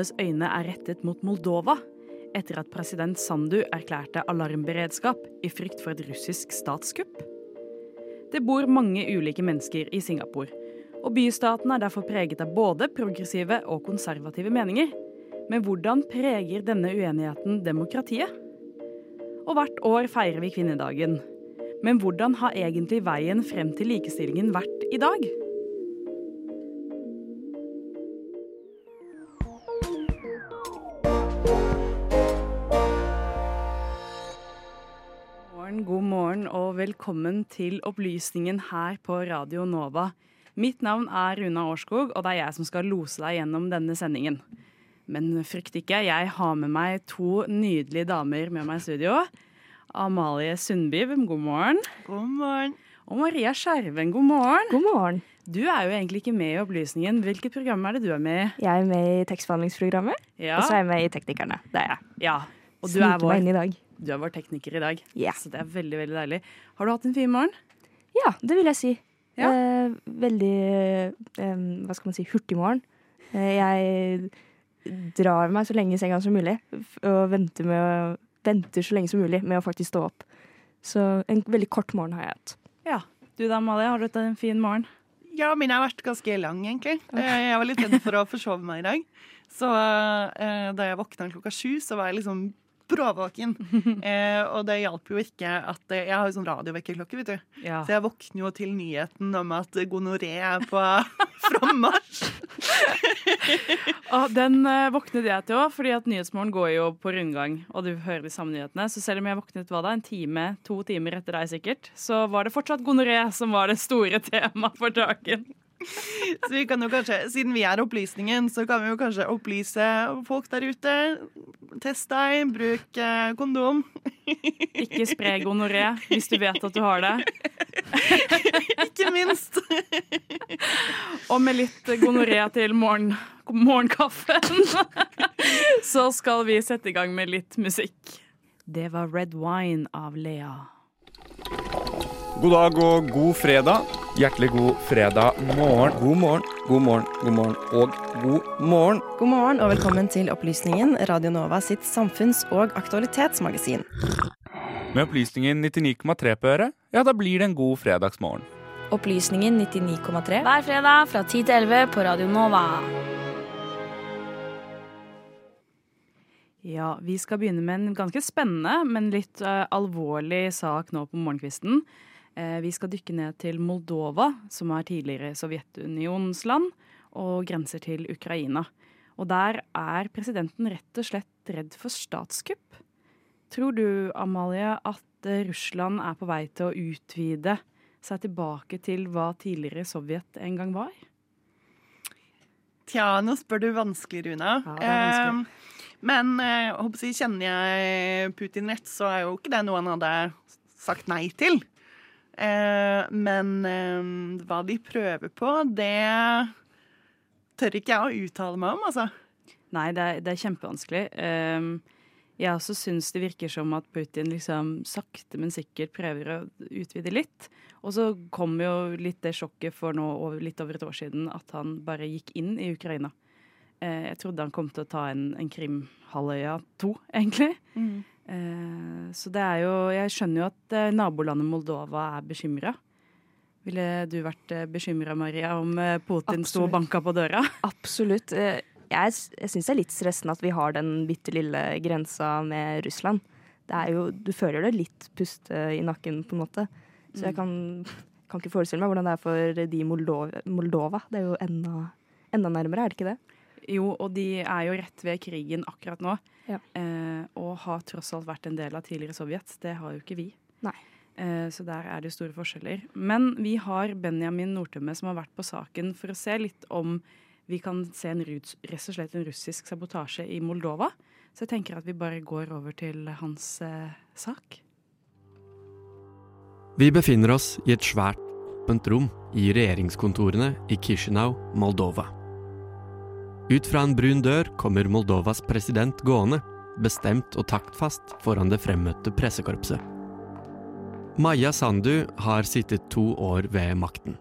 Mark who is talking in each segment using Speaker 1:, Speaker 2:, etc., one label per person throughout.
Speaker 1: alles øyne er rettet mot Moldova etter at president Sandu erklærte alarmberedskap i frykt for et russisk statskupp. Det bor mange ulike mennesker i Singapore, og bystaten er derfor preget av både progressive og konservative meninger. Men hvordan preger denne uenigheten demokratiet? Og hvert år feirer vi kvinnedagen. Men hvordan har egentlig veien frem til likestillingen vært i dag? Velkommen til opplysningen her på Radio Nova. Mitt navn er Runa Årskog, og det er jeg som skal lose deg gjennom denne sendingen. Men frykt ikke, jeg har med meg to nydelige damer med meg i studio. Amalie Sundby, god morgen.
Speaker 2: God morgen.
Speaker 1: Og Maria Skjerven, god morgen.
Speaker 3: God morgen.
Speaker 1: Du er jo egentlig ikke med i Opplysningen. Hvilket program er det du er med i?
Speaker 3: Jeg er med i tekstbehandlingsprogrammet,
Speaker 1: Ja.
Speaker 3: og så er jeg med i Teknikerne. Det er jeg.
Speaker 1: ja. Og du
Speaker 3: Sniker
Speaker 1: er,
Speaker 3: meg inn i dag.
Speaker 1: Du er vår tekniker i dag.
Speaker 3: yeah.
Speaker 1: Så det er veldig, veldig deilig. Har du hatt en fin morgen?
Speaker 3: Ja, det vil jeg si.
Speaker 1: Ja.
Speaker 3: Eh, veldig eh, hva skal man si, hurtig morgen. Eh, jeg drar meg så lenge i senga som mulig, og venter, med venter så lenge som mulig med å faktisk stå opp. Så en veldig kort morgen har jeg hatt.
Speaker 1: Ja. Du da, Amalie, har du hatt en fin morgen?
Speaker 2: Ja, min har vært ganske lang, egentlig. Eh, Jeg var litt redd for å forsove meg i dag. Så eh, da jeg våkna klokka sju, så var jeg liksom bråvåken. Eh, og det hjalp jo ikke at eh, Jeg har jo sånn radiovekkerklokke, vet du.
Speaker 1: Ja.
Speaker 2: Så jeg våkner jo til nyheten om at gonoré er på frammarsj.
Speaker 1: Og den uh, våknet jeg til òg, fordi at Nyhetsmorgen går jo på rundgang. Og du hører de samme nyhetene. Så selv om jeg våknet hva da, en time, to timer etter deg sikkert, så var det fortsatt gonoré som var det store temaet for dagen.
Speaker 2: Så vi kan jo kanskje, siden vi er opplysningen, så kan vi jo kanskje opplyse folk der ute. Test deg, bruk eh, kondom.
Speaker 1: Ikke spre gonoré hvis du vet at du har det.
Speaker 2: Ikke minst.
Speaker 1: Og med litt gonoré til morgen, morgenkaffen, så skal vi sette i gang med litt musikk. Det var Red Wine av Lea.
Speaker 4: God dag og god fredag.
Speaker 5: Hjertelig god fredag morgen. God morgen, god morgen, god morgen og god morgen.
Speaker 6: God morgen og velkommen til Opplysningen, Radio Nova sitt samfunns- og aktualitetsmagasin.
Speaker 5: Med opplysningen 99,3 på øret, ja, da blir det en god fredagsmorgen.
Speaker 6: Opplysningen 99,3.
Speaker 7: Hver fredag fra 10 til 11 på Radio Nova.
Speaker 1: Ja, vi skal begynne med en ganske spennende, men litt uh, alvorlig sak nå på morgenkvisten. Eh, vi skal dykke ned til Moldova, som er tidligere Sovjetunionsland, og grenser til Ukraina. Og der er presidenten rett og slett redd for statskupp. Tror du, Amalie, at eh, Russland er på vei til å utvide seg tilbake til hva tidligere Sovjet en gang var?
Speaker 2: Tja, nå spør du vanskelig, Runa.
Speaker 1: Ja, det er vanskelig.
Speaker 2: Eh, men eh, jeg kjenner jeg Putin rett, så er jo ikke det noe han hadde sagt nei til. Eh, men eh, hva de prøver på, det tør ikke jeg å uttale meg om, altså.
Speaker 1: Nei, det er, det er kjempevanskelig. Um, jeg også syns det virker som at Putin liksom sakte, men sikkert prøver å utvide litt. Og så kom jo litt det sjokket for nå litt over et år siden at han bare gikk inn i Ukraina. Eh, jeg trodde han kom til å ta en, en Krim-halvøya to, egentlig. Eh, så det er jo Jeg skjønner jo at eh, nabolandet Moldova er bekymra. Ville du vært eh, bekymra, Maria, om eh, Putin sto og banka på døra?
Speaker 3: Absolutt. Eh, Jeg, jeg syns det er litt stressende at vi har den bitte lille grensa med Russland. Det er jo, du føler det litt puste i nakken, på en måte. Så jeg kan, kan ikke forestille meg hvordan det er for de i Moldova. Moldova. Det er jo enda, enda nærmere, er det ikke det?
Speaker 1: Jo, og de er jo rett ved krigen akkurat nå.
Speaker 3: Ja.
Speaker 1: Eh, og har tross alt vært en del av tidligere Sovjet. Det har jo ikke vi.
Speaker 3: Nei.
Speaker 1: Eh, så der er det jo store forskjeller. Men vi har Benjamin Nordtømme som har vært på saken for å se litt om vi kan se en, rus- rett og slett en russisk sabotasje i Moldova. Så jeg tenker at vi bare går over til hans eh, sak.
Speaker 8: Vi befinner oss i et svært åpent rom i regjeringskontorene i Kishinau, Moldova. Ut fra en brun dør kommer Moldovas president gående, bestemt og taktfast foran det fremmøtte pressekorpset. Maja Sandu har sittet to år ved makten.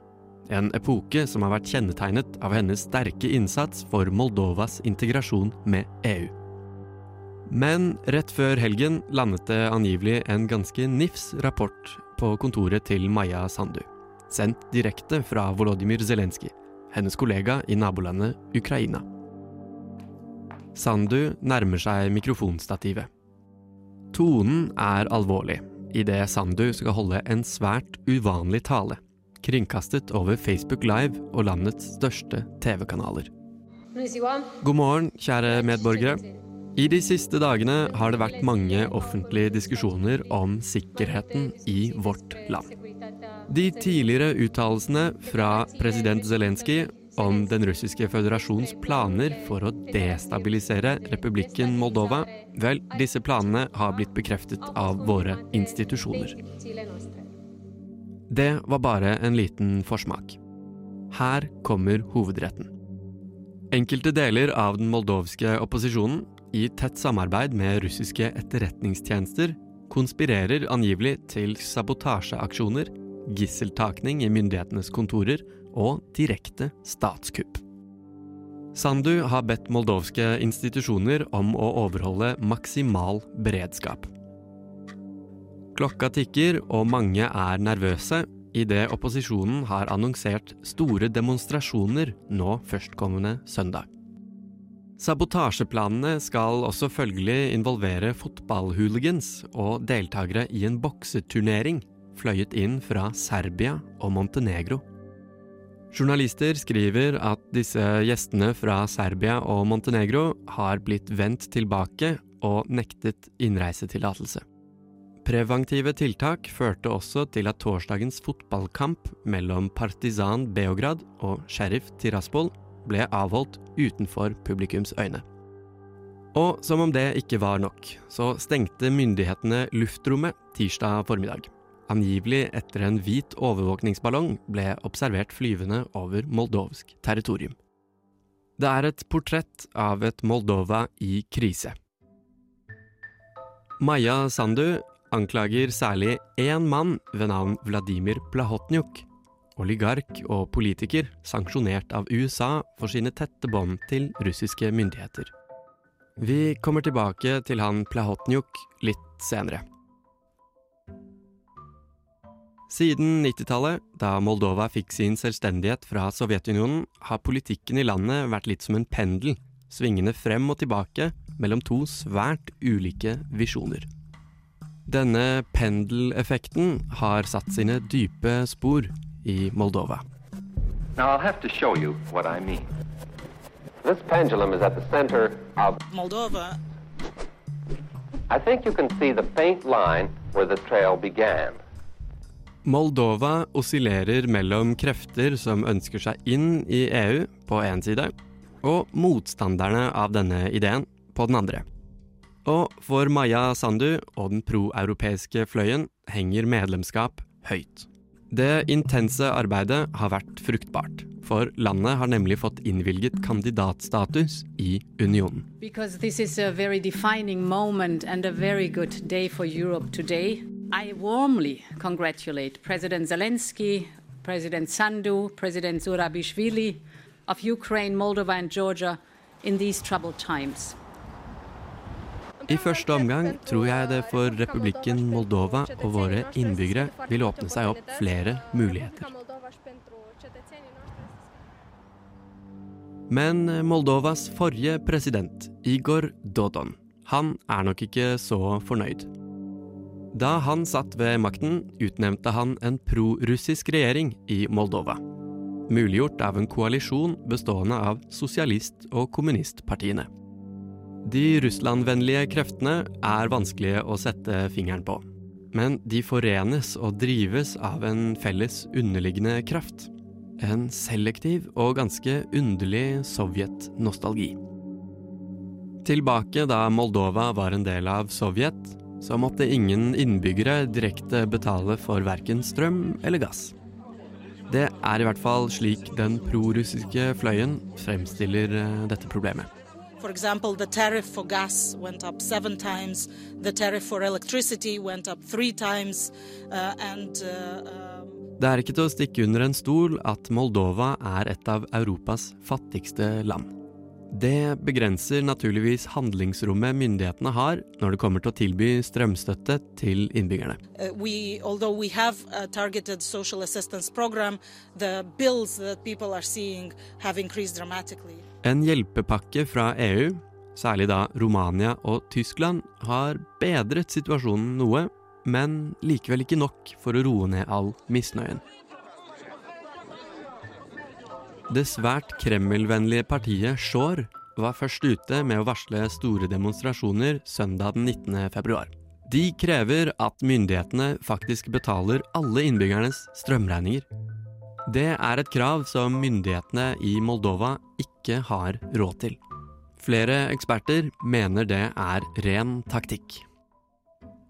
Speaker 8: en epoke som har vært kjennetegnet av hennes sterke innsats for Moldovas integrasjon med EU. Men rett før helgen landet det angivelig en ganske nifs rapport på kontoret til Maja Sandu. Sendt direkte fra Volodymyr Zelenskyj, hennes kollega i nabolandet Ukraina. Sandu nærmer seg mikrofonstativet. Tonen er alvorlig idet Sandu skal holde en svært uvanlig tale, kringkastet over Facebook Live og landets største TV-kanaler. God morgen, kjære medborgere. I de siste dagene har det vært mange offentlige diskusjoner om sikkerheten i vårt land. De tidligere uttalelsene fra president Zelenskyj om den russiske føderasjons planer for å destabilisere republikken Moldova, vel, disse planene har blitt bekreftet av våre institusjoner. Det var bare en liten forsmak. Her kommer hovedretten. Enkelte deler av den moldovske opposisjonen, i tett samarbeid med russiske etterretningstjenester, konspirerer angivelig til sabotasjeaksjoner, gisseltakning i myndighetenes kontorer og direkte statskupp. Sandu har bedt moldovske institusjoner om å overholde maksimal beredskap. Klokka tikker, og mange er nervøse idet opposisjonen har annonsert store demonstrasjoner nå førstkommende søndag. Sabotasjeplanene skal også følgelig involvere fotballhooligans og deltakere i en bokseturnering fløyet inn fra Serbia og Montenegro. Journalister skriver at disse gjestene fra Serbia og Montenegro har blitt vendt tilbake og nektet innreisetillatelse. Preventive tiltak førte også til at torsdagens fotballkamp mellom Partizan Beograd og Sheriff Tiraspol ble avholdt utenfor publikums øyne. Og som om det ikke var nok, så stengte myndighetene luftrommet tirsdag formiddag angivelig etter en hvit overvåkningsballong ble observert flyvende over moldovsk territorium. Det er et portrett av et Moldova i krise. Maja Sandu anklager særlig én mann ved navn Vladimir Plahotnyuk, oligark og politiker sanksjonert av USA for sine tette bånd til russiske myndigheter. Vi kommer tilbake til han Plahotnyuk litt senere. Siden 90-tallet, da Moldova fikk sin selvstendighet fra Sovjetunionen, har politikken i landet vært litt som en pendel, svingende frem og tilbake mellom to svært ulike visjoner. Denne pendeleffekten har satt sine dype spor i Moldova.
Speaker 9: Now I'll have to show you what I mean. This pendulum is at the center of
Speaker 10: Moldova.
Speaker 9: I think you can see the faint line where the trail began.
Speaker 8: Moldova oscillerer mellom krefter som ønsker seg inn i EU på én side, og motstanderne av denne ideen på den andre. Og for Maya Sandu og den proeuropeiske fløyen henger medlemskap høyt. Det intense arbeidet har vært fruktbart, for landet har nemlig fått innvilget kandidatstatus i unionen.
Speaker 11: Because this is a very defining moment and a very good day for Europe today. I warmly congratulate President Zelensky, President Sandu, President Zurabishvili of Ukraine, Moldova and Georgia in these troubled times.
Speaker 8: I første omgang tror jeg det for republikken Moldova og våre innbyggere vil åpne seg opp flere muligheter. Men Moldovas forrige president, Igor Dodon, han er nok ikke så fornøyd. Da han satt ved makten, utnevnte han en prorussisk regjering i Moldova. Muliggjort av en koalisjon bestående av sosialist- og kommunistpartiene. De russlandvennlige kreftene er vanskelige å sette fingeren på. Men de forenes og drives av en felles underliggende kraft. En selektiv og ganske underlig sovjetnostalgi. Tilbake da Moldova var en del av Sovjet, så måtte ingen innbyggere direkte betale for verken strøm eller gass. Det er i hvert fall slik den prorussiske fløyen fremstiller eh, dette problemet.
Speaker 10: For example, the tariff for gas went up seven times, the tariff for electricity went up three times, uh, and uh, um,
Speaker 8: Det er ikke til å stikke under en stol at Moldova er et av Europas fattigste land. Det begrenser naturligvis handlingsrommet myndighetene har når det kommer til å tilby strømstøtte til innbyggerne.
Speaker 10: Uh, we, we program.
Speaker 8: En hjelpepakke fra EU, særlig da Romania og Tyskland, har bedret situasjonen noe, men likevel ikke nok for å roe ned all misnøyen. Det svært Kreml-vennlige partiet Shore var først ute med å varsle store demonstrasjoner søndag den 19. februar. De krever at myndighetene faktisk betaler alle innbyggernes strømregninger. Det er et krav som myndighetene i Moldova ikke har råd til. Flere eksperter mener det er ren taktikk.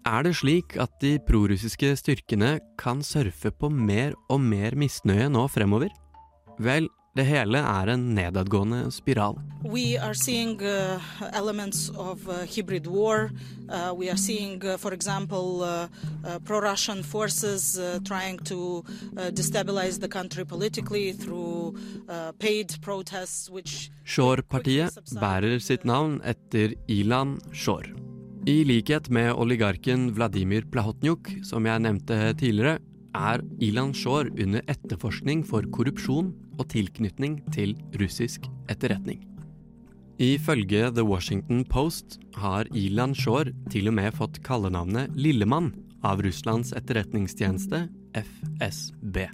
Speaker 8: Er det slik at de prorussiske styrkene kan surfe på mer og mer misnøye nå fremover? Vel, det hele er en nedadgående spiral.
Speaker 10: We are seeing uh, elements of uh, hybrid war. Uh, we are seeing, uh, for example, uh, uh, pro Russian forces trying to destabilize the country politically through paid protests, which
Speaker 8: Shor-partiet bærer sitt navn etter Ilan Shore. I likhet med oligarken Vladimir Plahotnyuk, som jeg nevnte tidligere, er Ilan Shore under etterforskning for korrupsjon og tilknytning til russisk etterretning. Ifølge The Washington Post har Ilan Shor til og med fått kallenavnet Lillemann av Russlands etterretningstjeneste, FSB.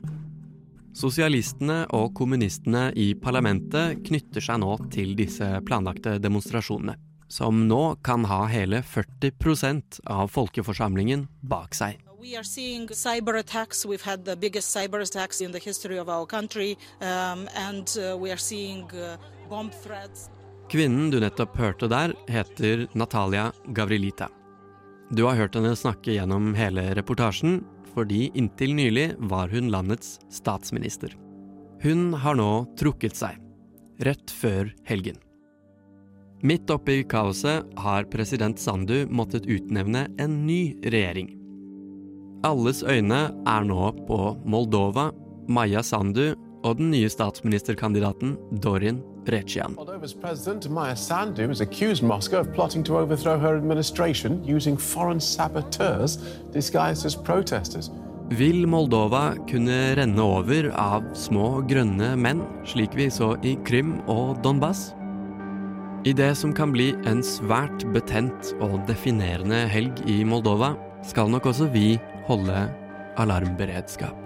Speaker 8: Sosialistene og kommunistene i parlamentet knytter seg nå til disse planlagte demonstrasjonene, som nå kan ha hele 40% av folkeforsamlingen bak seg.
Speaker 10: We are seeing cyber attacks. We've had the biggest cyber attacks in the history of our country, um, and uh, we are seeing uh, bomb threats.
Speaker 8: Kvinnen du nettopp hørte der, heter Natalia Gavrilita. Du har hørt henne snakke gjennom hele reportasjen, fordi inntil nylig var hun landets statsminister. Hun har nå trukket seg, rett før helgen. Midt oppi kaoset har president Sandu måttet utnevne en ny regjering. Alles øyne er nå på Moldova, Maja Sandu og den nye statsministerkandidaten Dorin Recian.
Speaker 12: Moldova's president Maya Sandu has accused Moscow of plotting to overthrow her administration using foreign saboteurs disguised as protesters.
Speaker 8: Vil Moldova kunne renne over av små grønne menn, slik vi så i Krim og Donbas? I det som kan bli en svært betent og definerende helg i Moldova, skal nok også vi holde alarmberedskap.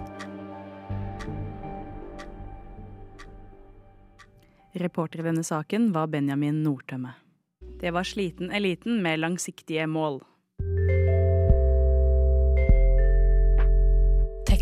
Speaker 1: Reporter i denne saken var Benjamin Nordtømme. Det var Sliten eliten med langsiktige mål.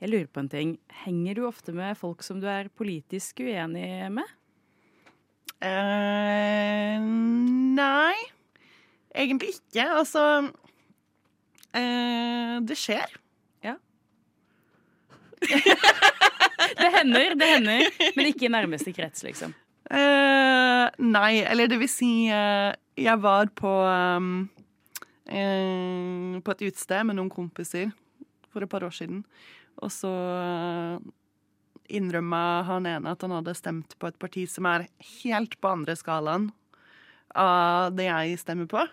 Speaker 1: Jeg lurer på en ting. Henger du ofte med folk som du er politisk uenig med?
Speaker 2: Uh, nei, egentlig ikke. Altså uh, Det skjer.
Speaker 1: Ja. det hender, det hender. Men ikke i nærmeste krets, liksom.
Speaker 2: Uh, nei, eller det vil si Jeg var på um, På et utested med noen kompiser for et par år siden. Og så innrømma han ene at han hadde stemt på et parti som er helt på andre skalaen av det jeg stemmer på.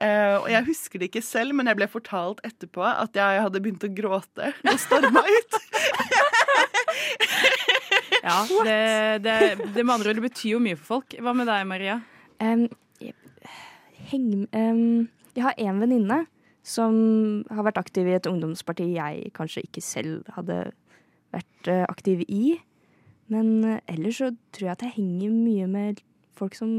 Speaker 2: Uh, og jeg husker det ikke selv, men jeg ble fortalt etterpå at jeg hadde begynt å gråte og storma ut.
Speaker 1: ja, det, det, det med andre ord, det betyr jo mye for folk. Hva med deg, Maria?
Speaker 3: Um, jeg, heng, um, jeg har en venninne som har vært aktiv i et ungdomsparti jeg kanskje ikke selv hadde vært uh, aktiv i. Men uh, ellers så tror jeg at jeg henger mye med folk som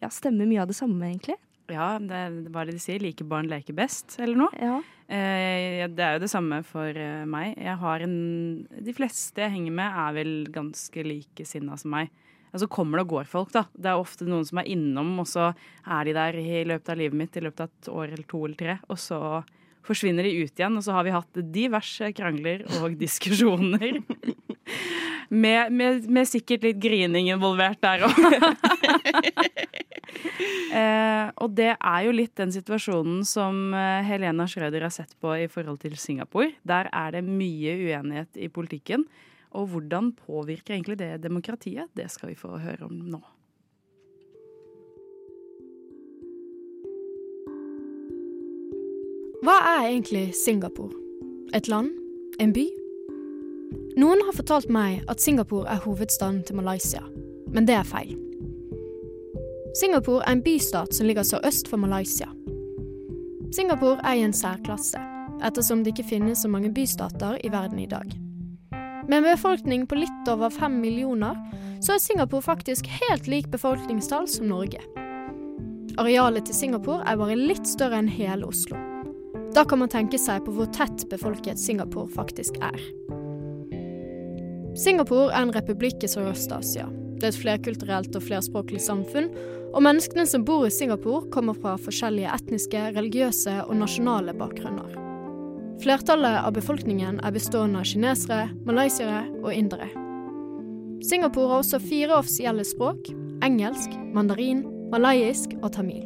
Speaker 3: ja, stemmer mye av det samme, egentlig.
Speaker 1: Ja, det, er det de sier? Like barn leker best, eller noe?
Speaker 3: Ja.
Speaker 1: Eh, det er jo det samme for eh, meg. Jeg har en De fleste jeg henger med, er vel ganske likesinna som meg. Altså kommer det og går folk, da. Det er ofte noen som er innom, og så er de der i løpet av livet mitt i løpet av et år eller to eller tre, og så forsvinner de ut igjen. Og så har vi hatt diverse krangler og diskusjoner. med, med, med, sikkert litt grining involvert der òg. eh, og det er jo litt den situasjonen som eh, Helena Schrøder har sett på i forhold til Singapore. Der er det mye uenighet i politikken. Og hvordan påvirker egentlig det demokratiet? Det skal vi få høre om nå.
Speaker 13: Hva er egentlig Singapore? Et land? En by? Noen har fortalt meg at Singapore er hovedstaden til Malaysia, men det er feil. Singapore er en bystat som ligger sørøst for Malaysia. Singapore er i en særklasse, ettersom det ikke finnes så mange bystater i verden i dag. Med en befolkning på litt over fem millioner, så er Singapore faktisk helt lik befolkningstall som Norge. Arealet til Singapore er bare litt større enn hele Oslo. Da kan man tenke seg på hvor tett befolket Singapore faktisk er. Singapore er en republikk i Sørøst-Asia. Det er et flerkulturelt og flerspråklig samfunn, og menneskene som bor i Singapore, kommer fra forskjellige etniske, religiøse og nasjonale bakgrunner. Flertallet av befolkningen er bestående av kinesere, malaysiere og indere. Singapore har også fire offisielle språk engelsk, mandarin, malayisk og tamil.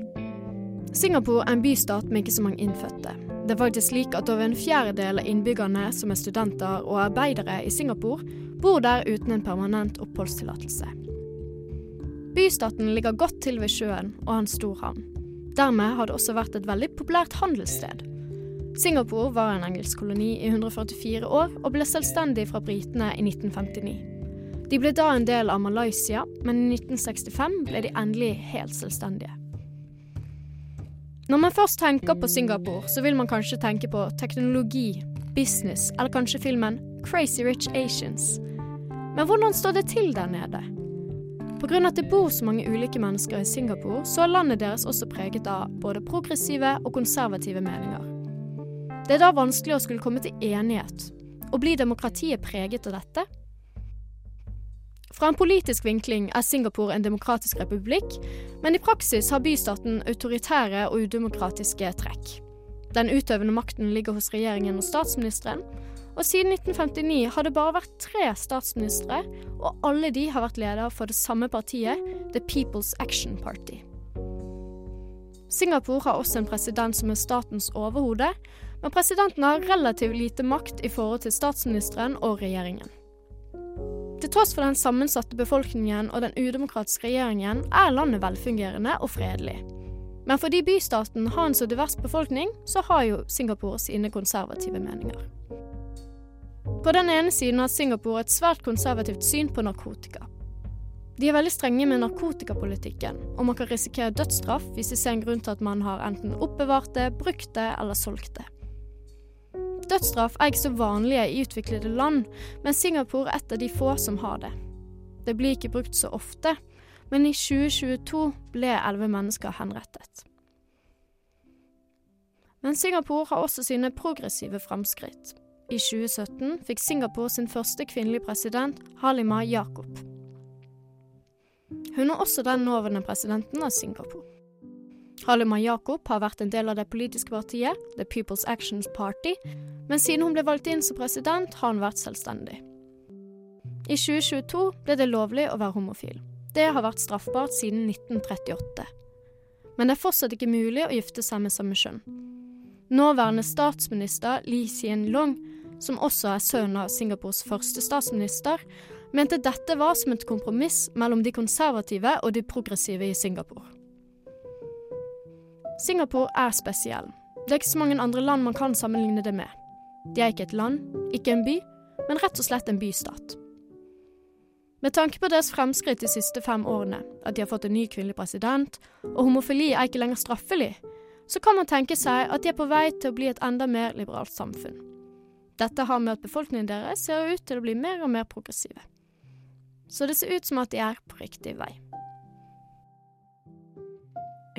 Speaker 13: Singapore er en bystat med ikke så mange innfødte. Det er faktisk slik at over en fjerdedel av innbyggerne som er studenter og arbeidere i Singapore, bor der uten en permanent oppholdstillatelse. Bystaten ligger godt til ved sjøen og har en stor havn. Dermed har det også vært et veldig populært handelssted. Singapore var en engelsk koloni i 144 år og ble selvstendig fra britene i 1959. De ble da en del av Malaysia, men i 1965 ble de endelig helt selvstendige. Når man først tenker på Singapore, så vil man kanskje tenke på teknologi, business eller kanskje filmen Crazy Rich Asians. Men hvordan står det til der nede? Pga. at det bor så mange ulike mennesker i Singapore, så er landet deres også preget av både progressive og konservative meninger. Det er da vanskelig å skulle komme til enighet. Og blir demokratiet preget av dette? Fra en politisk vinkling er Singapore en demokratisk republikk, men i praksis har bystaten autoritære og udemokratiske trekk. Den utøvende makten ligger hos regjeringen og statsministeren, og siden 1959 har det bare vært tre statsministre, og alle de har vært leder for det samme partiet, The People's Action Party. Singapore har også en president som er statens overhode, men presidenten har relativt lite makt i forhold til statsministeren og regjeringen. Til tross for den sammensatte befolkningen og den udemokratiske regjeringen er landet velfungerende og fredelig. Men fordi bystaten har en så divers befolkning, så har jo Singapore sine konservative meninger. På den ene siden har Singapore et svært konservativt syn på narkotika. De er veldig strenge med narkotikapolitikken, og man kan risikere dødsstraff hvis de ser en grunn til at man har enten oppbevart det, brukt det eller solgt det. Dødsstraff er ikke så vanlige i utviklede land, men Singapore er et av de få som har det. Det blir ikke brukt så ofte, men i 2022 ble elleve mennesker henrettet. Men Singapore har også sine progressive framskritt. I 2017 fikk Singapore sin første kvinnelige president, Halima Jakob. Hun er også den nåværende presidenten av Singapore. Halima Jakob har vært en del av det politiske partiet, The People's Actions Party, men siden hun ble valgt inn som president, har hun vært selvstendig. I 2022 ble det lovlig å være homofil. Det har vært straffbart siden 1938. Men det er fortsatt ikke mulig å gifte seg med samme kjønn. Nåværende statsminister Lee Hsien Long, som også er sønn av Singapores første statsminister, mente dette var som et kompromiss mellom de konservative og de progressive i Singapore. Singapore er spesiell. Det er ikke så mange andre land man kan sammenligne det med. De er ikke et land, ikke en by, men rett og slett en bystat. Med tanke på deres fremskritt de siste fem årene, at de har fått en ny kvinnelig president, og homofili er ikke lenger straffelig, så kan man tenke seg at de er på vei til å bli et enda mer liberalt samfunn. Dette har med at befolkningen deres ser ut til å bli mer og mer progressive. Så det ser ut som at de er på riktig vei.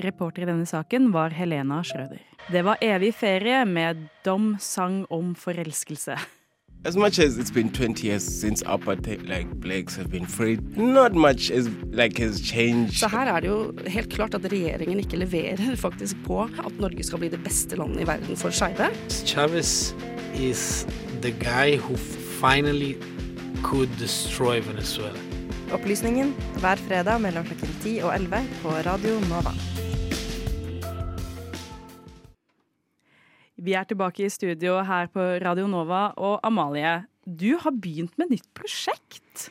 Speaker 1: Reporter i denne saken var Helena Schrøder. Det var evig ferie med Dom sang om forelskelse.
Speaker 14: As much as it's been 20 years since apartheid, like blacks have been freed, not much is like has changed.
Speaker 15: Så her er det jo helt klart at regjeringen ikke leverer faktisk på at Norge skal bli det beste landet i verden for skeive.
Speaker 16: Chavez is the guy who finally could destroy Venezuela.
Speaker 17: Opplysningen hver fredag mellom klokken 10 og 11 på Radio Nova.
Speaker 1: Vi er tilbake i studio her på Radio Nova, og Amalie, du har begynt med nytt prosjekt.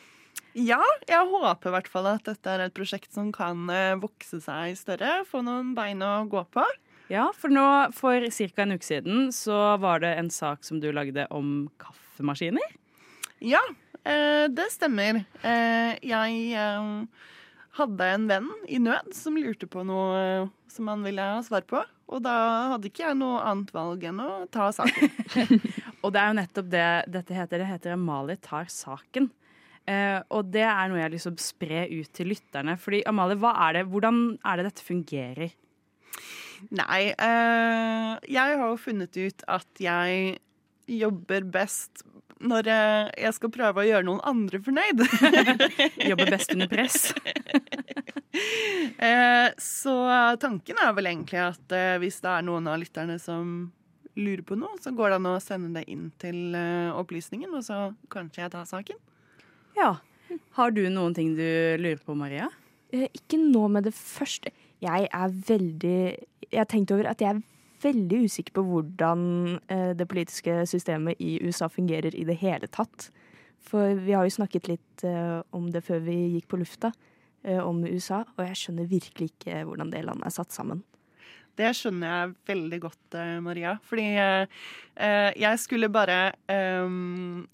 Speaker 2: Ja, jeg håper i hvert fall at dette er et prosjekt som kan eh, vokse seg større. Få noen bein å gå på.
Speaker 1: Ja, for nå for ca. en uke siden så var det en sak som du lagde om kaffemaskiner.
Speaker 2: Ja, eh, det stemmer. Eh, jeg hadde en venn i nød som lurte på noe som han ville ha svar på. Og da hadde ikke jeg noe annet valg enn å ta saken.
Speaker 1: og det er jo nettopp det dette heter. Det heter Amalie tar saken. Eh, og det er noe jeg liksom sprer spre ut til lytterne. Fordi Amalie, er det, hvordan er det dette fungerer?
Speaker 2: Nei, eh, jeg har jo funnet ut at jeg jobber best når jeg skal prøve å gjøre noen andre fornøyd.
Speaker 1: jobber best under press.
Speaker 2: Eh, så tanken er vel egentlig at eh, hvis det er noen av lytterne som lurer på noe, så går det an å sende det inn til eh, opplysningen, og så kanskje jeg tar saken.
Speaker 1: Ja. Har du noen ting du lurer på, Maria?
Speaker 3: Ikke nå med det første. Jeg er veldig Jeg har tenkt over at jeg er veldig usikker på hvordan det politiske systemet i USA fungerer i det hele tatt. For vi har jo snakket litt om det før vi gikk på lufta. Eh, om USA, og jeg skjønner virkelig ikke hvordan det landet er satt sammen.
Speaker 2: Det skjønner jeg veldig godt, eh, Maria. Fordi eh, jeg skulle bare eh,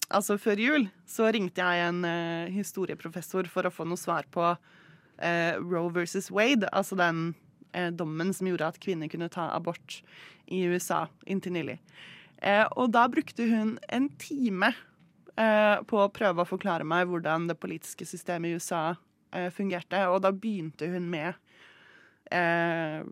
Speaker 2: Altså, før jul så ringte jeg en eh, historieprofessor for å få noe svar på eh, Roe versus Wade. Altså den dommen som gjorde at kvinner kunne ta abort i USA inntil nylig. og da brukte hun en time på å prøve å forklare meg hvordan det politiske systemet i USA eh, fungerte. Og da begynte hun med eh,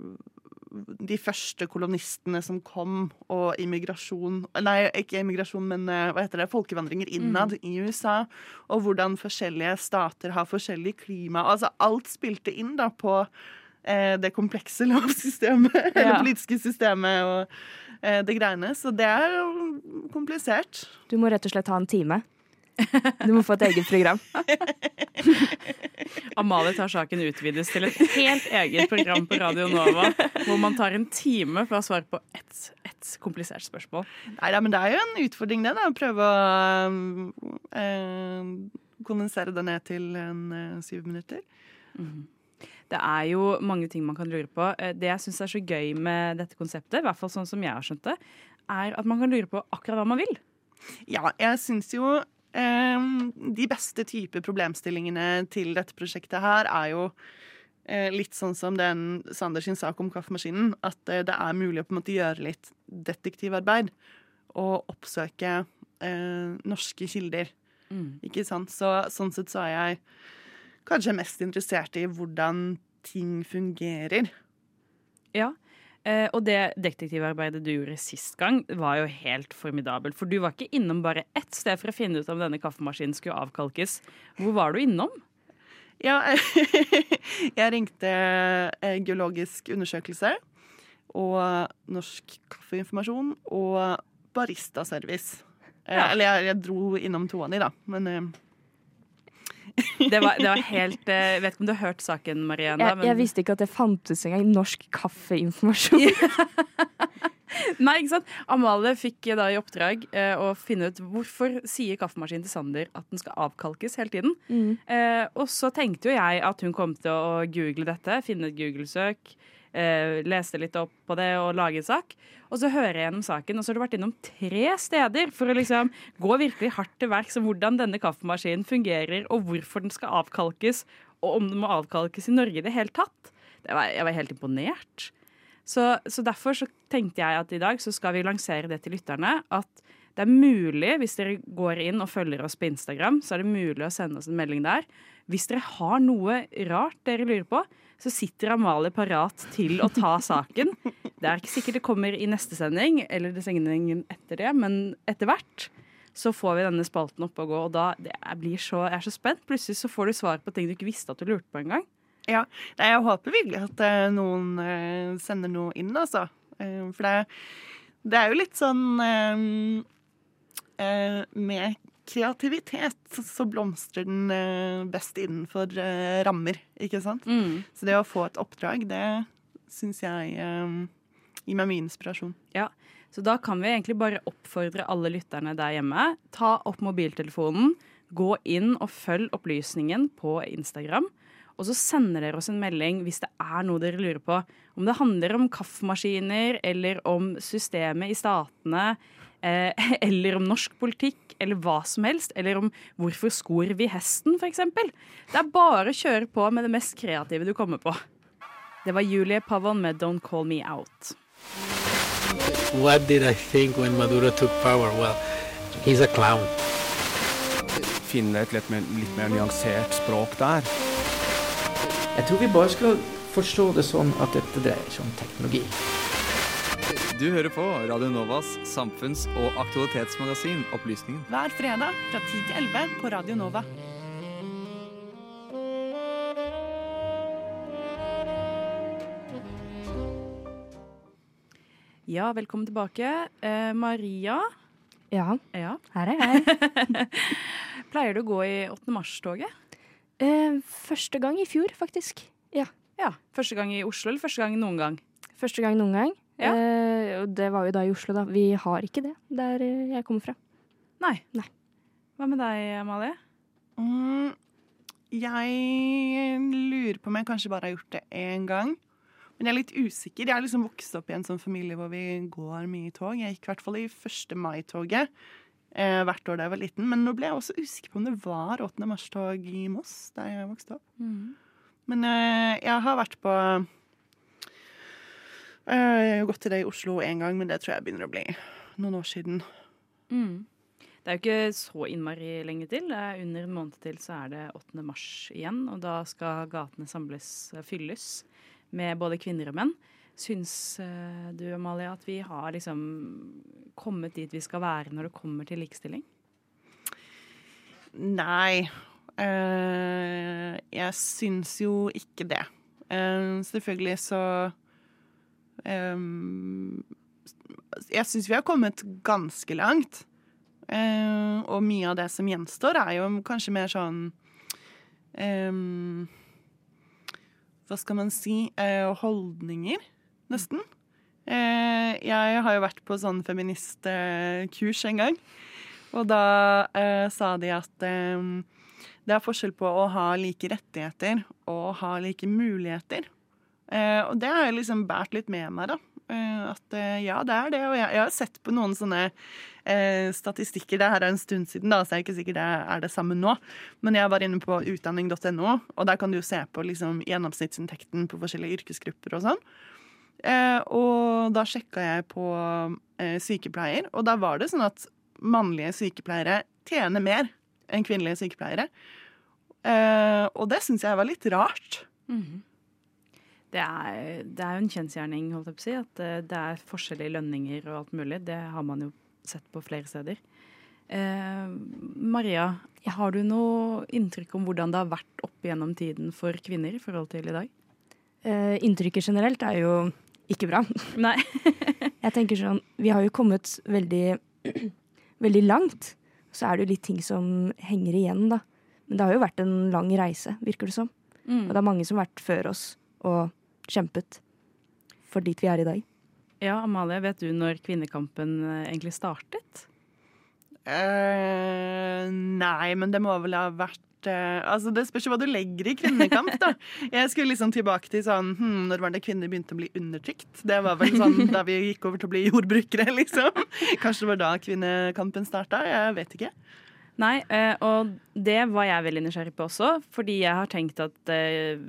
Speaker 2: de første kolonistene som kom, og immigrasjon Nei, ikke immigrasjon, men eh, hva heter det, folkevandringer innad mm. i USA. Og hvordan forskjellige stater har forskjellig klima. Altså alt spilte inn da på eh, det komplekse lovsystemet, ja. det politiske systemet og eh, det greiene. Så det er komplisert.
Speaker 3: Du må rett og slett ha en time. Du må få et eget program.
Speaker 1: Amalie tar saken utvides til et helt eget program på Radio Nova, hvor man tar en time for å svare på ett, ett komplisert spørsmål.
Speaker 2: Nei, ja, men Det er jo en utfordring, det. da, Å prøve å øh, kondensere det ned til en øh, syv minutter. Mm.
Speaker 1: Det er jo mange ting man kan lure på. Eh, det jeg syns er så gøy med dette konseptet, i hvert fall sånn som jeg har skjønt det, er at man kan lure på akkurat hva man vil.
Speaker 2: Ja, jeg syns jo de beste typer problemstillingene til dette prosjektet her er jo eh, litt sånn som den Sanders sak om kaffemaskinen. At eh, det er mulig å på en måte gjøre litt detektivarbeid og oppsøke eh, norske kilder. Mm. Ikke sant? Så, sånn sett så er jeg kanskje mest interessert i hvordan ting fungerer.
Speaker 1: Ja, og det detektivarbeidet du gjorde sist gang, var jo helt formidabelt. For du var ikke innom bare ett sted for å finne ut om denne kaffemaskinen skulle avkalkes. Hvor var du innom?
Speaker 2: Ja, jeg ringte eh, Geologisk undersøkelse og Norsk kaffeinformasjon og Baristaservice. Eh, ja. Eller jeg, jeg, dro innom to av de, da. Men
Speaker 1: det var, det var, helt Jeg eh, vet ikke om du har hørt saken, Marianne?
Speaker 3: Jeg, jeg visste ikke at det fantes engang norsk kaffeinformasjon.
Speaker 1: Nei, ikke sant? Amalie fikk da i oppdrag eh, å finne ut hvorfor sier kaffemaskinen til Sander at den skal avkalkes hele tiden. Mm. Eh, og så tenkte jo jeg at hun kom til å google dette, finne et Google-søk eh, leste litt opp på det og lage en sak. Og så hører jeg gjennom saken, og så har du vært innom tre steder for å liksom gå virkelig hardt til verks om hvordan denne kaffemaskinen fungerer, og hvorfor den skal avkalkes, og om den må avkalkes i Norge i det hele tatt. Det var, jeg var helt imponert. Så, så, derfor så tenkte jeg at i dag så skal vi lansere det til lytterne. At det er mulig, hvis dere går inn og følger oss på Instagram, så er det mulig å sende oss en melding der. Hvis dere har noe rart dere lurer på, så sitter Amalie parat til å ta saken. Det er ikke sikkert det kommer i neste sending, eller det sendingen etter det, men etter hvert så får vi denne spalten opp og gå, og da blir så, jeg er så spent. Plutselig så får du svar på ting du ikke visste at du lurte på engang.
Speaker 2: Ja, jeg håper virkelig at eh, noen eh, sender noe inn, altså. Eh, for det, det er jo litt sånn Med kreativitet så blomstrer den eh, best innenfor eh, rammer, ikke sant? Så det å få et oppdrag, det syns jeg eh, gir meg mye inspirasjon.
Speaker 1: Ja, så da kan vi egentlig bare oppfordre alle lytterne der hjemme. Ta opp mobiltelefonen, gå inn og følg opplysningen på Instagram. Og så sender dere oss en melding hvis det er noe dere lurer på. Om det handler om kaffemaskiner, eller om systemet i statene, eller om norsk politikk, eller hva som helst. Eller om hvorfor skor vi hesten, f.eks. Det er bare å kjøre på med det mest kreative du kommer på. Det var Julie Pavon med 'Don't Call Me Out'.
Speaker 16: What did I think when Maduro took power? Well, he's a clown.
Speaker 4: Finne et litt mer, litt mer nyansert språk der.
Speaker 18: Jeg tror vi bare skal forstå det sånn at dette dreier seg om teknologi.
Speaker 19: Du hører på Radio Novas samfunns- og aktualitetsmagasin Opplysningen.
Speaker 2: Hver fredag fra 10 til 11 på Radio Nova.
Speaker 1: Ja, velkommen tilbake. Eh, Maria?
Speaker 3: Ja,
Speaker 1: ja.
Speaker 3: her er jeg.
Speaker 1: Pleier du å gå i 8. mars-toget?
Speaker 3: Eh, første gang i fjor, faktisk. Ja.
Speaker 1: ja. Første gang i Oslo, eller første gang noen gang?
Speaker 3: Første gang noen gang.
Speaker 1: Ja.
Speaker 3: Eh, og det var jo da i Oslo, da. Vi har ikke det der eh, jeg kommer fra.
Speaker 1: Nei.
Speaker 3: Nei.
Speaker 1: Hva med deg, Amalie?
Speaker 2: Mm, jeg lurer på om jeg kanskje bare har gjort det én gang. Men jeg er litt usikker. Jeg har liksom vokst opp i en sånn familie hvor vi går mye i tog. Jeg gikk i hvert fall i 1. mai-toget eh, hvert år da jeg var liten. Men nå ble jeg også usikker på om det var 8. mars-tog i Moss der jeg vokste opp. Men eh, jeg har vært på eh, Jeg har gått til det i Oslo én gang, men det tror jeg begynner å bli noen år siden.
Speaker 1: Mm. Det er jo ikke så innmari lenge til. Er under en måned til så er det 8. mars igjen. Og da skal gatene samles, eh, fylles med både kvinner og menn. Syns eh, du, Amalie, at vi har liksom kommet dit vi skal være når det kommer til likestilling?
Speaker 2: Nei. eh, jeg syns jo ikke det. Eh, selvfølgelig så Jeg syns vi har kommet ganske langt. Eh, og mye av det som gjenstår, er jo kanskje mer sånn Hva skal man si? Eh, holdninger, nesten. Eh, jeg har jo vært på sånn feministkurs en gang. Og da eh, sa de at det er forskjell på å ha like rettigheter og ha like muligheter. Eh, og det har jeg liksom båret litt med meg, da. Eh, at eh, ja, det er det. Og jeg, jeg har sett på noen sånne statistikker. Det her er en stund siden, da, så jeg er ikke sikker det er det samme nå. Men jeg var inne på utdanning.no, og der kan du jo se på liksom, gjennomsnittsinntekten på forskjellige yrkesgrupper og sånn. Og da sjekka jeg på sykepleier, og da var det sånn at mannlige sykepleiere tjener mer enn kvinnelige sykepleiere. Og det syns jeg var litt rart.
Speaker 1: Det er, det er jo en kjensgjerning, holdt jeg på å si, at eh, det er forskjell i lønninger og alt mulig. Det har man jo sett på flere steder. Eh, Maria, har du noe inntrykk om hvordan det har vært opp gjennom tiden for kvinner i forhold til i dag?
Speaker 3: Eh, inntrykket generelt er jo ikke bra.
Speaker 1: Nei.
Speaker 3: jeg tenker sånn, vi har jo kommet veldig, veldig langt. Så er det jo litt ting som henger igjen, da. Men det har jo vært en lang reise, virker det som.
Speaker 1: Mm.
Speaker 3: Og det er mange som har vært før oss og kjempet for dit vi er i dag.
Speaker 1: Ja, Amalie, vet du når kvinnekampen eh, egentlig startet?
Speaker 2: Uh, nei, men det må vel ha vært uh, Altså, Det spørs jo hva du legger i kvinnekamp, da. Jeg skulle liksom tilbake til sånn hm, Når var det kvinner begynte å bli undertrykt? Det var vel sånn da vi gikk over til å bli jordbrukere, liksom. Kanskje det var da kvinnekampen starta? Jeg vet ikke.
Speaker 1: Nei, eh, og det var jeg veldig nysgjerrig på også, fordi jeg har tenkt at eh,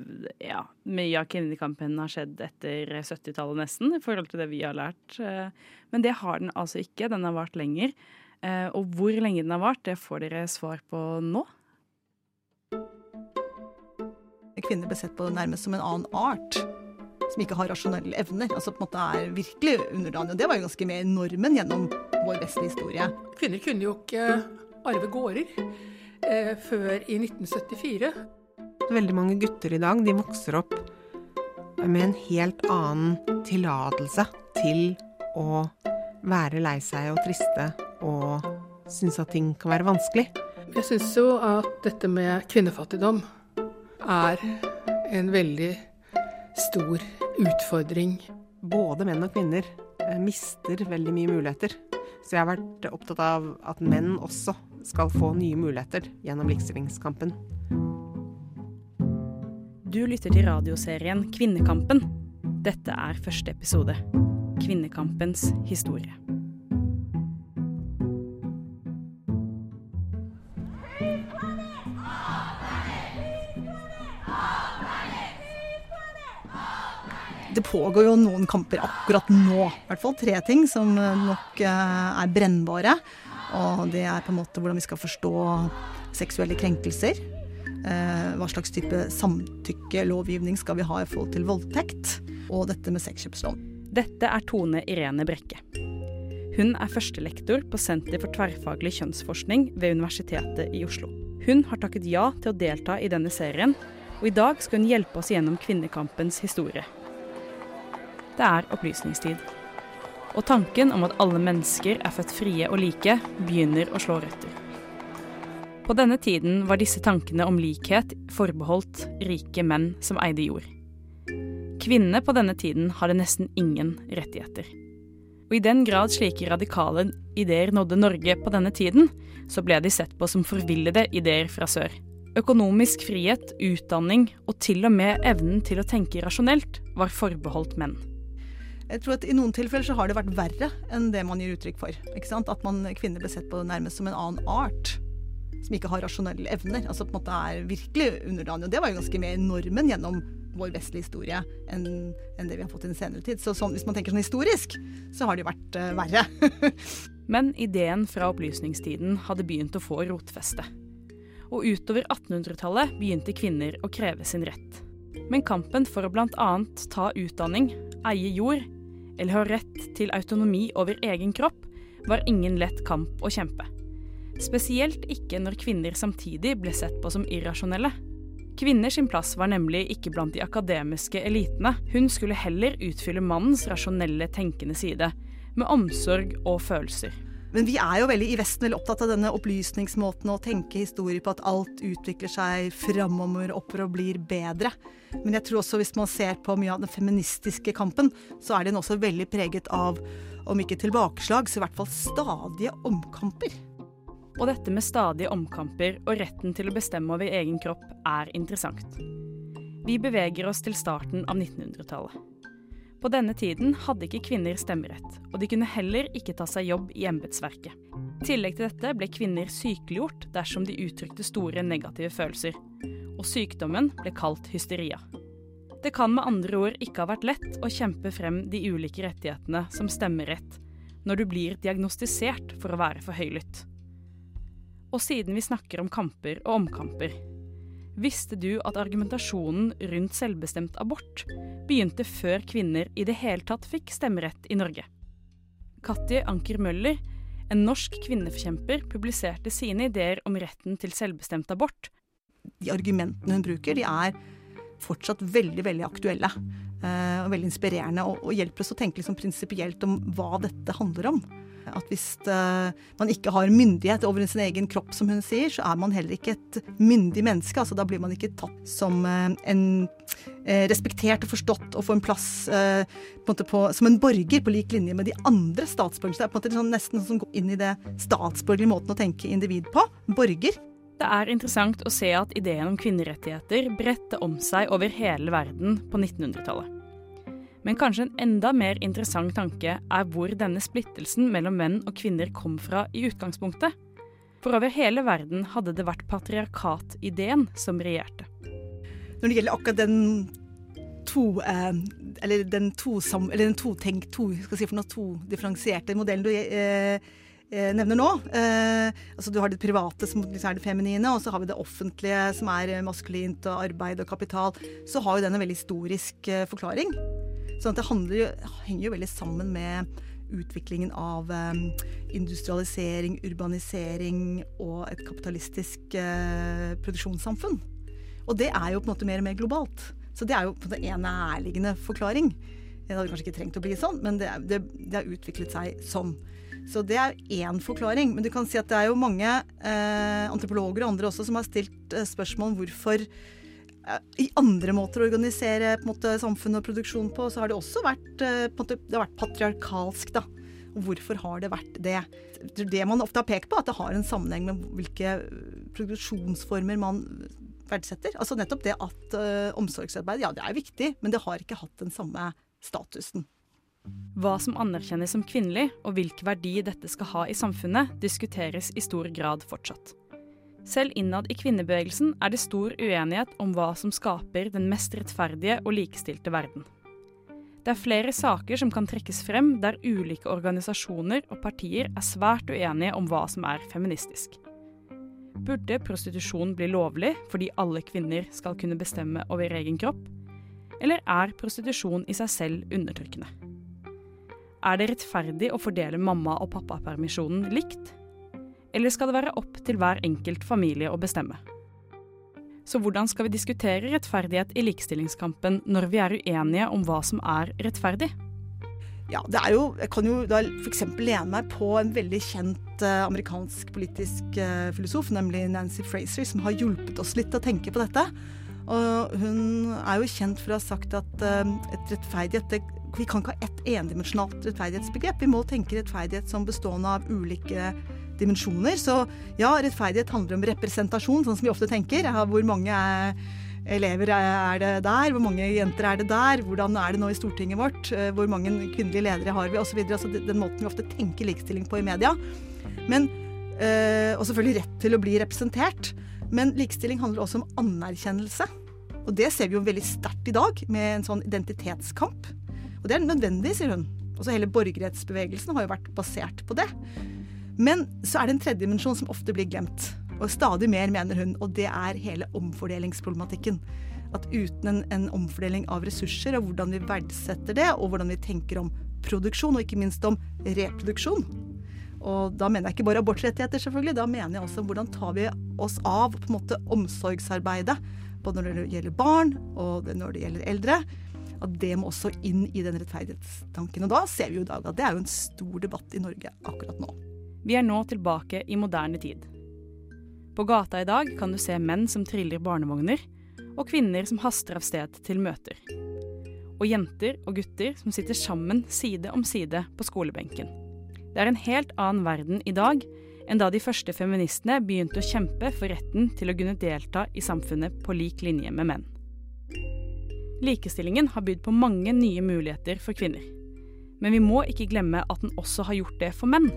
Speaker 1: ja, mye av kvinnekampen har skjedd etter 70-tallet nesten, i forhold til det vi har lært. Eh, men det har den altså ikke. Den har vart lenger. Eh, og hvor lenge den har vart, det får dere svar på nå.
Speaker 20: kvinner ble sett på nærmest som en annen art. Som ikke har rasjonelle evner. Altså på en måte er virkelig underdanig. Og det var jo ganske med normen gjennom vår beste historie.
Speaker 21: Kvinner kunne jo ikke arve gårder eh, før i 1974.
Speaker 22: Veldig mange gutter i dag de vokser opp med en helt annen tillatelse til å være lei seg og triste og synes at ting kan være vanskelig.
Speaker 21: Jeg syns jo at dette med kvinnefattigdom er en veldig stor utfordring.
Speaker 22: Både menn og kvinner eh, mister veldig mye muligheter. Så jeg har vært opptatt av at menn også skal få nye muligheter gjennom likestillingskampen.
Speaker 1: Du lytter til radioserien Kvinnekampen. Dette er første episode. Kvinnekampens historie.
Speaker 20: Det pågår jo noen kamper akkurat nå. I hvert fall tre ting som nok eh, er brennbare. Og det er på en måte hvordan vi skal forstå seksuelle krenkelser. Eh, hva slags type samtykkelovgivning skal vi ha i forhold til voldtekt. Og dette med sexkjøpslån.
Speaker 1: Dette er Tone Irene Brekke. Hun er førstelektor på Senter for tverrfaglig kjønnsforskning ved Universitetet i Oslo. Hun har takket ja til å delta i denne serien, og i dag skal hun hjelpe oss gjennom kvinnekampens historie. Det er opplysningstid. Og tanken om at alle mennesker er født frie og like, begynner å slå røtter. På denne tiden var disse tankene om likhet forbeholdt rike menn som eide jord. Kvinnene på denne tiden hadde nesten ingen rettigheter. Og i den grad slike radikale ideer nådde Norge på denne tiden, så ble de sett på som forvillede ideer fra sør. Økonomisk frihet, utdanning og til og med evnen til å tenke rasjonelt var forbeholdt menn.
Speaker 20: Jeg tror at I noen tilfeller så har det vært verre enn det man gir uttrykk for. At man, kvinner ble sett på nærmest som en annen art. Som ikke har rasjonelle evner. Altså på en måte er virkelig underdanig. Og det var jo ganske mer normen gjennom vår vestlige historie enn, enn det vi har fått i den senere tid. Så sånn, hvis man tenker sånn historisk, så har det jo vært uh, verre.
Speaker 1: Men ideen fra opplysningstiden hadde begynt å få rotfeste. Og utover 1800-tallet begynte kvinner å kreve sin rett. Men kampen for å bl.a. ta utdanning, eie jord eller ha rett til autonomi over egen kropp, var ingen lett kamp å kjempe. Spesielt ikke når kvinner samtidig ble sett på som irrasjonelle. Kvinners plass var nemlig ikke blant de akademiske elitene. Hun skulle heller utfylle mannens rasjonelle, tenkende side, med omsorg og følelser.
Speaker 20: Men vi er jo veldig i Vesten veldig opptatt av denne opplysningsmåten å tenke historie på at alt utvikler seg framover, oppover og blir bedre. Men jeg tror også hvis man ser på mye av den feministiske kampen, så er den også veldig preget av, om ikke tilbakeslag, så i hvert fall stadige omkamper.
Speaker 1: Og dette med stadige omkamper og retten til å bestemme over egen kropp er interessant. Vi beveger oss til starten av 1900-tallet. På denne tiden hadde ikke kvinner stemmerett, og de kunne heller ikke ta seg jobb i embetsverket. I tillegg til dette ble kvinner sykeliggjort dersom de uttrykte store negative følelser, og sykdommen ble kalt hysteria. Det kan med andre ord ikke ha vært lett å kjempe frem de ulike rettighetene som stemmerett når du blir diagnostisert for å være for høylytt. Og siden vi snakker om kamper og omkamper, Visste du at argumentasjonen rundt selvbestemt abort begynte før kvinner i det hele tatt fikk stemmerett i Norge? Katje Anker Møller, en norsk kvinneforkjemper, publiserte sine ideer om retten til selvbestemt abort.
Speaker 20: De argumentene hun bruker, de er fortsatt veldig, veldig aktuelle. og veldig inspirerende, og, hjelper oss å tenke liksom prinsipielt om hva dette handler om. At hvis uh, man ikke har myndighet over sin egen kropp, som hun sier, så er man heller ikke et myndig menneske. Altså, da blir man ikke tatt som uh, en respektert og forstått og får en plass på en på, som en borger på lik linje med de andre statsborgerne. Det er på en måte sånn, nesten sånn går inn i det statsborgerlige måten å tenke individ på. Borger.
Speaker 1: Det er interessant å se at ideen om kvinnerettigheter bredte om seg over hele verden på 1900-tallet. Men kanskje en enda mer interessant tanke er hvor denne splittelsen mellom menn og kvinner kom fra i utgangspunktet. For over hele verden hadde det vært patriarkatideen som regjerte.
Speaker 20: Når det gjelder akkurat den to eh, Eller den to, eller den to, tenk, to, si noe, to differensierte modellen du eh, nevner nå. Eh, altså Du har det private som liksom er det feminine, og så har vi det offentlige som er eh, maskulint og arbeid og kapital. Så har jo den en veldig historisk eh, forklaring. Sånn at det handler, henger jo veldig sammen med utviklingen av eh, industrialisering, urbanisering og et kapitalistisk eh, produksjonssamfunn. Og det er jo på en måte mer og mer globalt. Så det er jo på en måte en nærliggende forklaring. Det hadde kanskje ikke trengt å bli sånn, men det, det, det har utviklet seg sånn. Så det er én forklaring. Men du kan si at det er jo mange eh, antropologer og andre også som har stilt eh, spørsmål om hvorfor eh, i andre måter å organisere måte, samfunn og produksjon på, så har det også vært, eh, måte, det har vært patriarkalsk. da. Hvorfor har det vært det? Det man ofte har pekt på, at det har en sammenheng med hvilke produksjonsformer man verdsetter. Altså nettopp det at eh, omsorgsarbeid, ja det er viktig, men det har ikke hatt den samme statusen.
Speaker 1: Hva som anerkjennes som kvinnelig, og hvilken verdi dette skal ha i samfunnet, diskuteres i stor grad fortsatt. Selv innad i kvinnebevegelsen er det stor uenighet om hva som skaper den mest rettferdige og likestilte verden. Det er flere saker som kan trekkes frem der ulike organisasjoner og partier er svært uenige om hva som er feministisk. Burde prostitusjon bli lovlig fordi alle kvinner skal kunne bestemme over egen kropp? Eller er prostitusjon i seg selv undertrykkende? Er det rettferdig å fordele mamma- og pappapermisjonen likt? Eller skal det være opp til hver enkelt familie å bestemme? Så hvordan skal vi diskutere rettferdighet i likestillingskampen når vi er uenige om hva som er rettferdig?
Speaker 20: Ja, det er jo, Jeg kan jo da f.eks. lene meg på en veldig kjent eh, amerikansk politisk eh, filosof, nemlig Nancy Fraser, som har hjulpet oss litt til å tenke på dette. Og hun er jo kjent for å ha sagt at eh, et rettferdighet Vi kan ikke ha ett endimensjonalt rettferdighetsbegrep. Vi må tenke rettferdighet som bestående av ulike dimensjoner. Så ja, rettferdighet handler om representasjon, sånn som vi ofte tenker. Hvor mange er elever er det der? Hvor mange jenter er det der? Hvordan er det nå i Stortinget vårt? Eh, Hvor mange kvinnelige ledere har vi? Videre. altså den måten vi ofte tenker likestilling på i media. Men, eh, og selvfølgelig rett til å bli representert. Men likestilling handler også om anerkjennelse. Og det ser vi jo veldig sterkt i dag, med en sånn identitetskamp. Og det er nødvendig, sier hun. Også hele borgerrettsbevegelsen har jo vært basert på det. Men så er det en tredje dimensjon som ofte blir glemt. Og stadig mer, mener hun, og det er hele omfordelingsproblematikken. At uten en, en omfordeling av ressurser, og hvordan vi verdsetter det, og hvordan vi tenker om produksjon, og ikke minst om reproduksjon. Og da mener jeg ikke bare abortrettigheter, selvfølgelig. Da mener jeg også hvordan tar vi oss av på en måte omsorgsarbeidet. Både når det gjelder barn, og når det gjelder eldre. At det må også inn i den rettferdighetstanken. Og da ser vi jo i dag at det er jo en stor debatt i Norge akkurat nå.
Speaker 1: Vi er nå tilbake i moderne tid. På gata i dag kan du se menn som triller barnevogner, og kvinner som haster av sted til møter. Og jenter og gutter som sitter sammen side om side på skolebenken. Det er en helt annen verden i dag enn da de første feministene begynte å kjempe for retten til å kunne delta i samfunnet på lik linje med menn. Likestillingen har bydd på mange nye muligheter for kvinner. Men vi må ikke glemme at den også har gjort det for menn.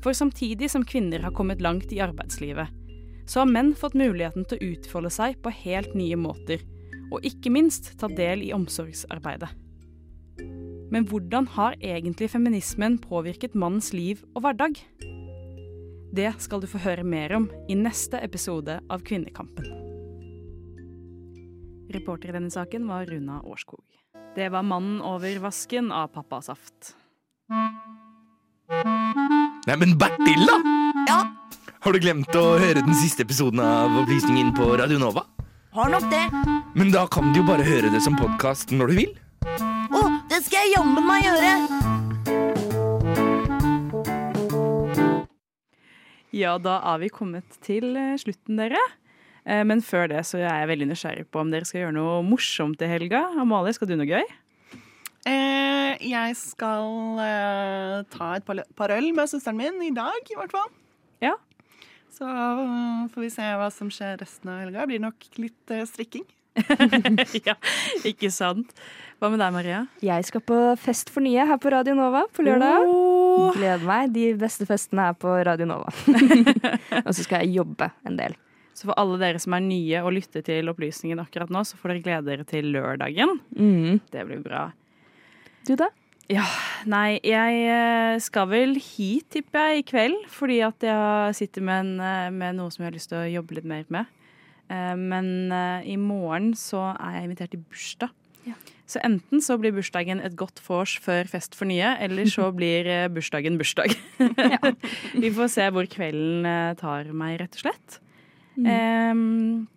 Speaker 1: For samtidig som kvinner har kommet langt i arbeidslivet, så har menn fått muligheten til å utfolde seg på helt nye måter, og ikke minst ta del i omsorgsarbeidet. Men hvordan har egentlig feminismen påvirket mannens liv og hverdag? Det skal du få høre mer om i neste episode av Kvinnekampen. Reporter i denne saken var Runa Årskog. Det var 'Mannen over vasken' av Pappasaft.
Speaker 23: Nei, men Bertil, da! Ja? Har du glemt å høre den siste episoden av Opplysningen på Radio Nova?
Speaker 24: Har nok det.
Speaker 23: Men da kan du jo bare høre det som podkast når du vil.
Speaker 24: Å, det skal jeg jammen meg gjøre!
Speaker 1: Ja, da er vi kommet til eh, slutten, dere. Eh, Men før det så er jeg veldig nysgjerrig på om dere skal gjøre noe morsomt i helga. Amalie, skal du noe gøy?
Speaker 2: Eh, jeg skal eh, ta et par, øl med søsteren min i dag, i hvert fall.
Speaker 1: Ja.
Speaker 2: Så uh, får vi se hva som skjer resten av helga. Blir nok litt uh, strikking.
Speaker 1: ja, ikke sant. Hva med deg, Maria?
Speaker 3: Jeg skal på Fest for nye her på Radio Nova på lørdag. Gleder meg. De beste festene er på Radio Nova. og så skal jeg jobbe en del.
Speaker 1: Så for alle dere som er nye og lytter til opplysningen akkurat nå, så får dere glede dere til lørdagen.
Speaker 3: Mm.
Speaker 1: Det blir bra.
Speaker 3: Du da?
Speaker 1: Ja, nei, jeg eh, skal vel hit, tipper jeg, i kveld. Fordi at jeg sitter med, en, eh, med noe som jeg har lyst til å jobbe litt mer med. Eh, Men i morgen så er jeg invitert til bursdag. Så enten så blir bursdagen et godt vors før fest for nye, eller så blir bursdagen bursdag. Vi får se hvor kvelden tar meg, rett og slett. Em,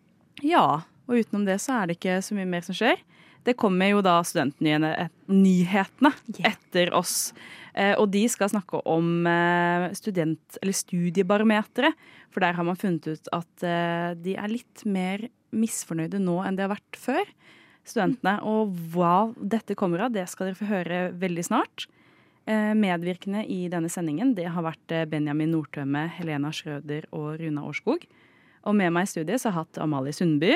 Speaker 1: ja, og utenom det så er det ikke så mye mer som skjer. Det kommer jo da studentnyhetene et- etter oss. Eh, og de skal snakke om eh, student- eller studiebarometeret. For der har man funnet ut at eh, de er litt mer misfornøyde nå enn de har vært før. Studentene. Og hva dette kommer av, det skal dere få høre veldig snart. Eh, medvirkende i denne sendingen det har vært eh, Benjamin Nordtømme, Helena Schrøder og Runa Årskog. Og med meg i studiet så har jeg hatt Amalie Sundby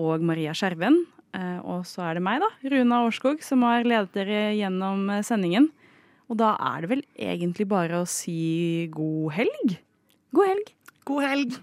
Speaker 1: og Maria Skjerven. Eh, og så er det meg, da, Runa Årskog, som har ledet dere gjennom eh, sendingen. Og da er det vel egentlig bare å si god helg. God helg.
Speaker 2: God helg.